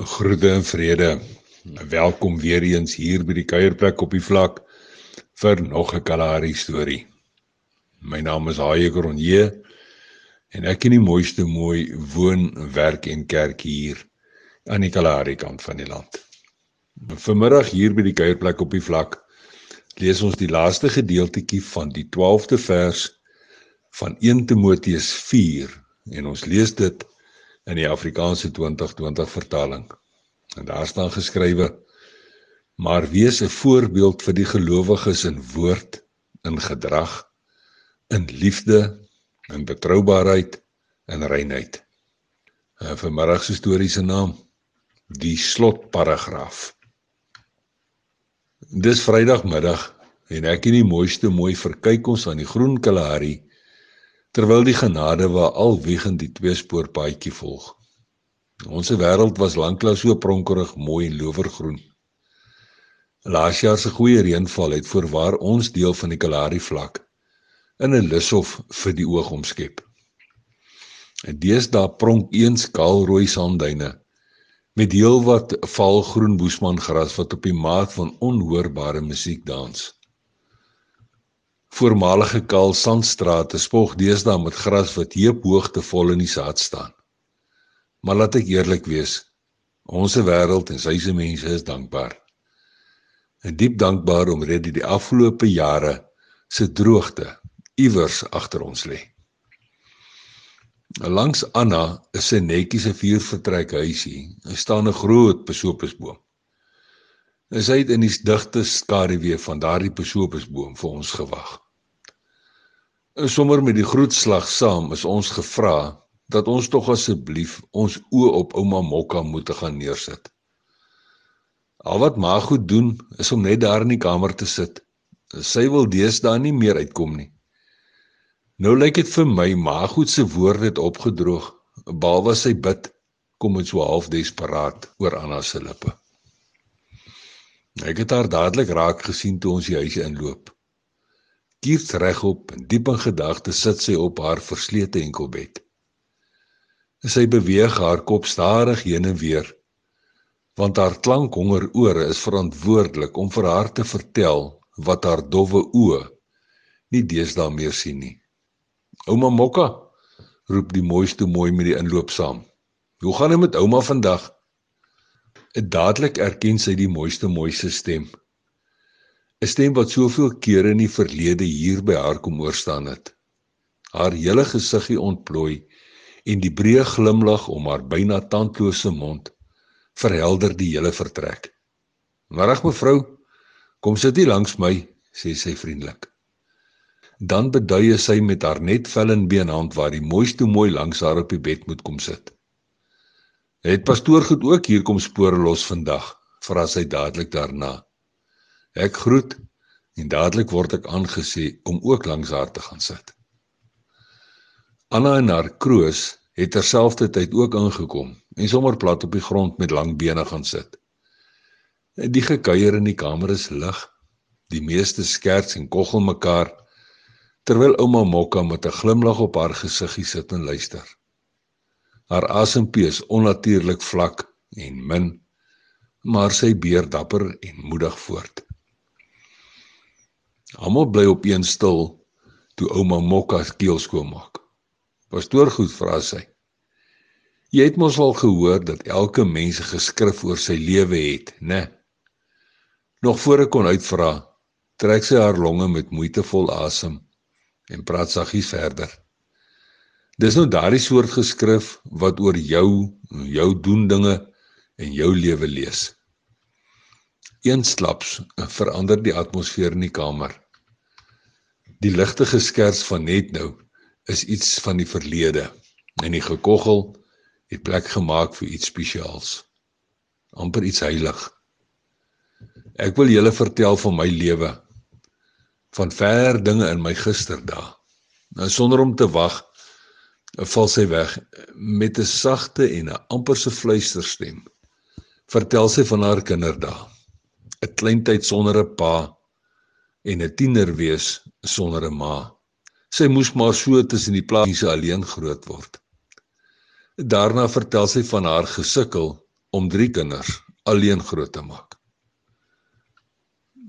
Groete en vrede. Welkom weer eens hier by die kuierplek op die vlak vir nog 'n Kalahari storie. My naam is Haie Kronje en ek in die mooiste mooi woon, werk en kerk hier aan die Kalahari kant van die land. Vanmiddag hier by die kuierplek op die vlak lees ons die laaste gedeeltjie van die 12de vers van 1 Timoteus 4 en ons lees dit in die Afrikaanse 2020 vertaling. En daar staan geskrywe: Maar wees 'n voorbeeld vir die gelowiges in woord, in gedrag, in liefde, in betroubaarheid en reinheid. En vanmiddag se storie se naam: Die slotparagraaf. Dis Vrydagmiddag en ek in die mooiste mooi verkyk ons aan die groen Kalahari terwyl die genade waar alwiegend die tweespoorpaadjie volg. Ons wêreld was lanklaas so pronkerig mooi en lowergroen. Laas jaar se goeie reënval het voorwaar ons deel van die Kalahari vlak in 'n lushof vir die oog omskep. En deesdae pronk eens kaalrooi sandduine met heelwat valgroen boesmangras wat op die maat van onhoorbare musiek dans. Voormalige kaal sandstrate spog deesdae met gras wat heuphoogte vol in die saad staan. Maar laat ek eerlik wees, ons wêreld en sy se mense is dankbaar. En diep dankbaar omrede die afgelope jare se droogte iewers agter ons lê. Langs Anna is 'n netjie se viervertrek huisie. Daar staan 'n groot besoopesboom. Is hy in die digte skaduwee van daardie besoopesboom vir ons gewag. Sommer met die groetslag saam is ons gevra dat ons tog asseblief ons oë op ouma Mokka moet gaan neersit. Al wat ma goed doen is om net daar in die kamer te sit. Sy wil deesdae nie meer uitkom nie. Nou lyk dit vir my ma goed se woorde het opgedroog, behalwe sy bid kom dit so half desperaat oor Anna se lippe. Ek het haar dadelik raak gesien toe ons die huis inloop. Kiers regop en diep in gedagte sit sy op haar verslete enkelbed. Sy beweeg haar kop stadig heen en weer want haar klankhonger ore is verantwoordelik om vir haar te vertel wat haar dowwe oë nie deesdae meer sien nie. Ouma Mokka roep die mooiste mooi met die inloop saam. Hoe gaan dit met ouma vandag? Dit dadelik erken sy die mooiste mooi se stem. 'n Stem wat soveel kere in die verlede hier by haar kom oorstaan het. Haar hele gesiggie ontplooi en die breë glimlag om haar byna tandlose mond verhelder die hele vertrek. "Middag mevrou, kom sit hier langs my," sê sy vriendelik. Dan beduie sy met haar net vel en beenhand waar die mooiste mooi langs haar op die bed moet kom sit. "Het pastoor goed ook hier kom spore los vandag?" vra sy dadelik daarna. Ek groet en dadelik word ek aangesê om ook langs haar te gaan sit. Anna en haar kroos het terselfdertyd ook ingekom en sommer plat op die grond met lang bene gaan sit. Die gekuier in die kamer is lig. Die meeste skerts en koggel mekaar terwyl ouma Mokka met 'n glimlag op haar gesiggie sit en luister. Haar asempie is onnatuurlik vlak en min, maar sy beer dapper en moedig voort. Almal bly opeens stil toe ouma Mokka keel skoon maak. Pastoor goed vra sy. Jy het mos al gehoor dat elke mens 'n geskrif oor sy lewe het, né? Nog voor ek kon uitvra, trek sy haar longe met moeitevol asem en praat saggies verder. Dis nou daardie soort geskrif wat oor jou, jou doen dinge en jou lewe lees. Eensklaps verander die atmosfeer in die kamer. Die ligte geskers van net nou is iets van die verlede en die gekoggel het plek gemaak vir iets spesiaals amper iets heilig. Ek wil julle vertel van my lewe van ver dinge in my gisterdae nou sonder om te wag val sy weg met 'n sagte en 'n amperse fluisterstem vertel sy van haar kinderdae 'n kleintyd sonder 'n pa en 'n tienerwees sonder 'n ma Sy moes maar so tussen die plase alleen groot word. Daarna vertel sy van haar gesukkel om drie kinders alleen groot te maak.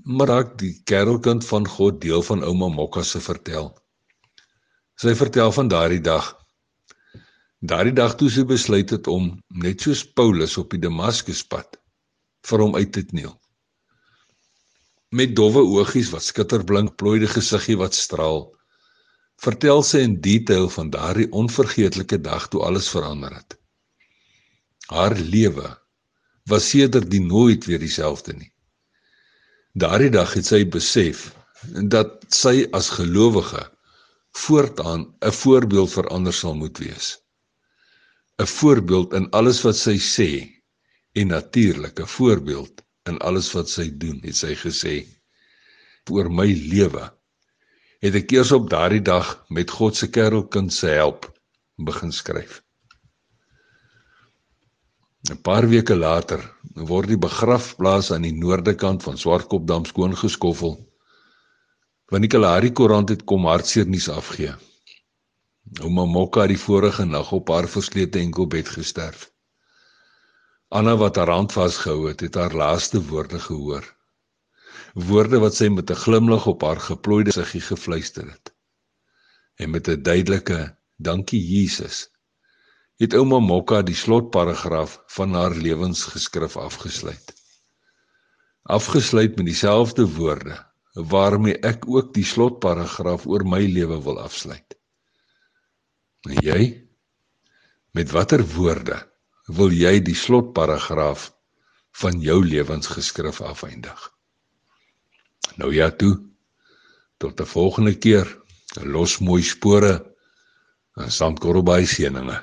Maar raak die kerelkind van God deel van ouma Mokka se vertel. Sy vertel van daardie dag. Daardie dag toe sy besluit het om net soos Paulus op die Damaskuspad vir hom uit te kniel. Met dowwe oogies wat skitterblink, plooide gesiggie wat straal, vertel sy in detail van daardie onvergeetlike dag toe alles verander het. Haar lewe was sedertdien nooit weer dieselfde nie. Daardie dag het sy besef dat sy as gelowige voortaan 'n voorbeeld vir ander sal moet wees. 'n Voorbeeld in alles wat sy sê en natuurlik 'n voorbeeld in alles wat sy doen, het sy gesê. Vir my lewe het ek eers op daardie dag met God se kerelkind se help begin skryf. 'n Paar weke later word die begrafplaas aan die noorde kant van Swartkopdam skoon geskoffel. Want die Kalahari koerant het kom hartseer nuus afgee. Ouma Mokka het die vorige nag op haar verslete enkelbed gesterf. Anna wat haar hand vasgehou het, het haar laaste woorde gehoor. Woorde wat sy met 'n glimlag op haar geplooide siggie gefluister het. En met 'n duidelike dankie Jesus het ouma Mokka die slotparagraaf van haar lewensgeskrif afgesluit. Afgesluit met dieselfde woorde waarmee ek ook die slotparagraaf oor my lewe wil afsluit. En jy met watter woorde wil jy die slotparagraaf van jou lewensgeskrif afeindig? Nou ja toe. Tot 'n volgende keer. Los mooi spore en sandkorrel by seëninge.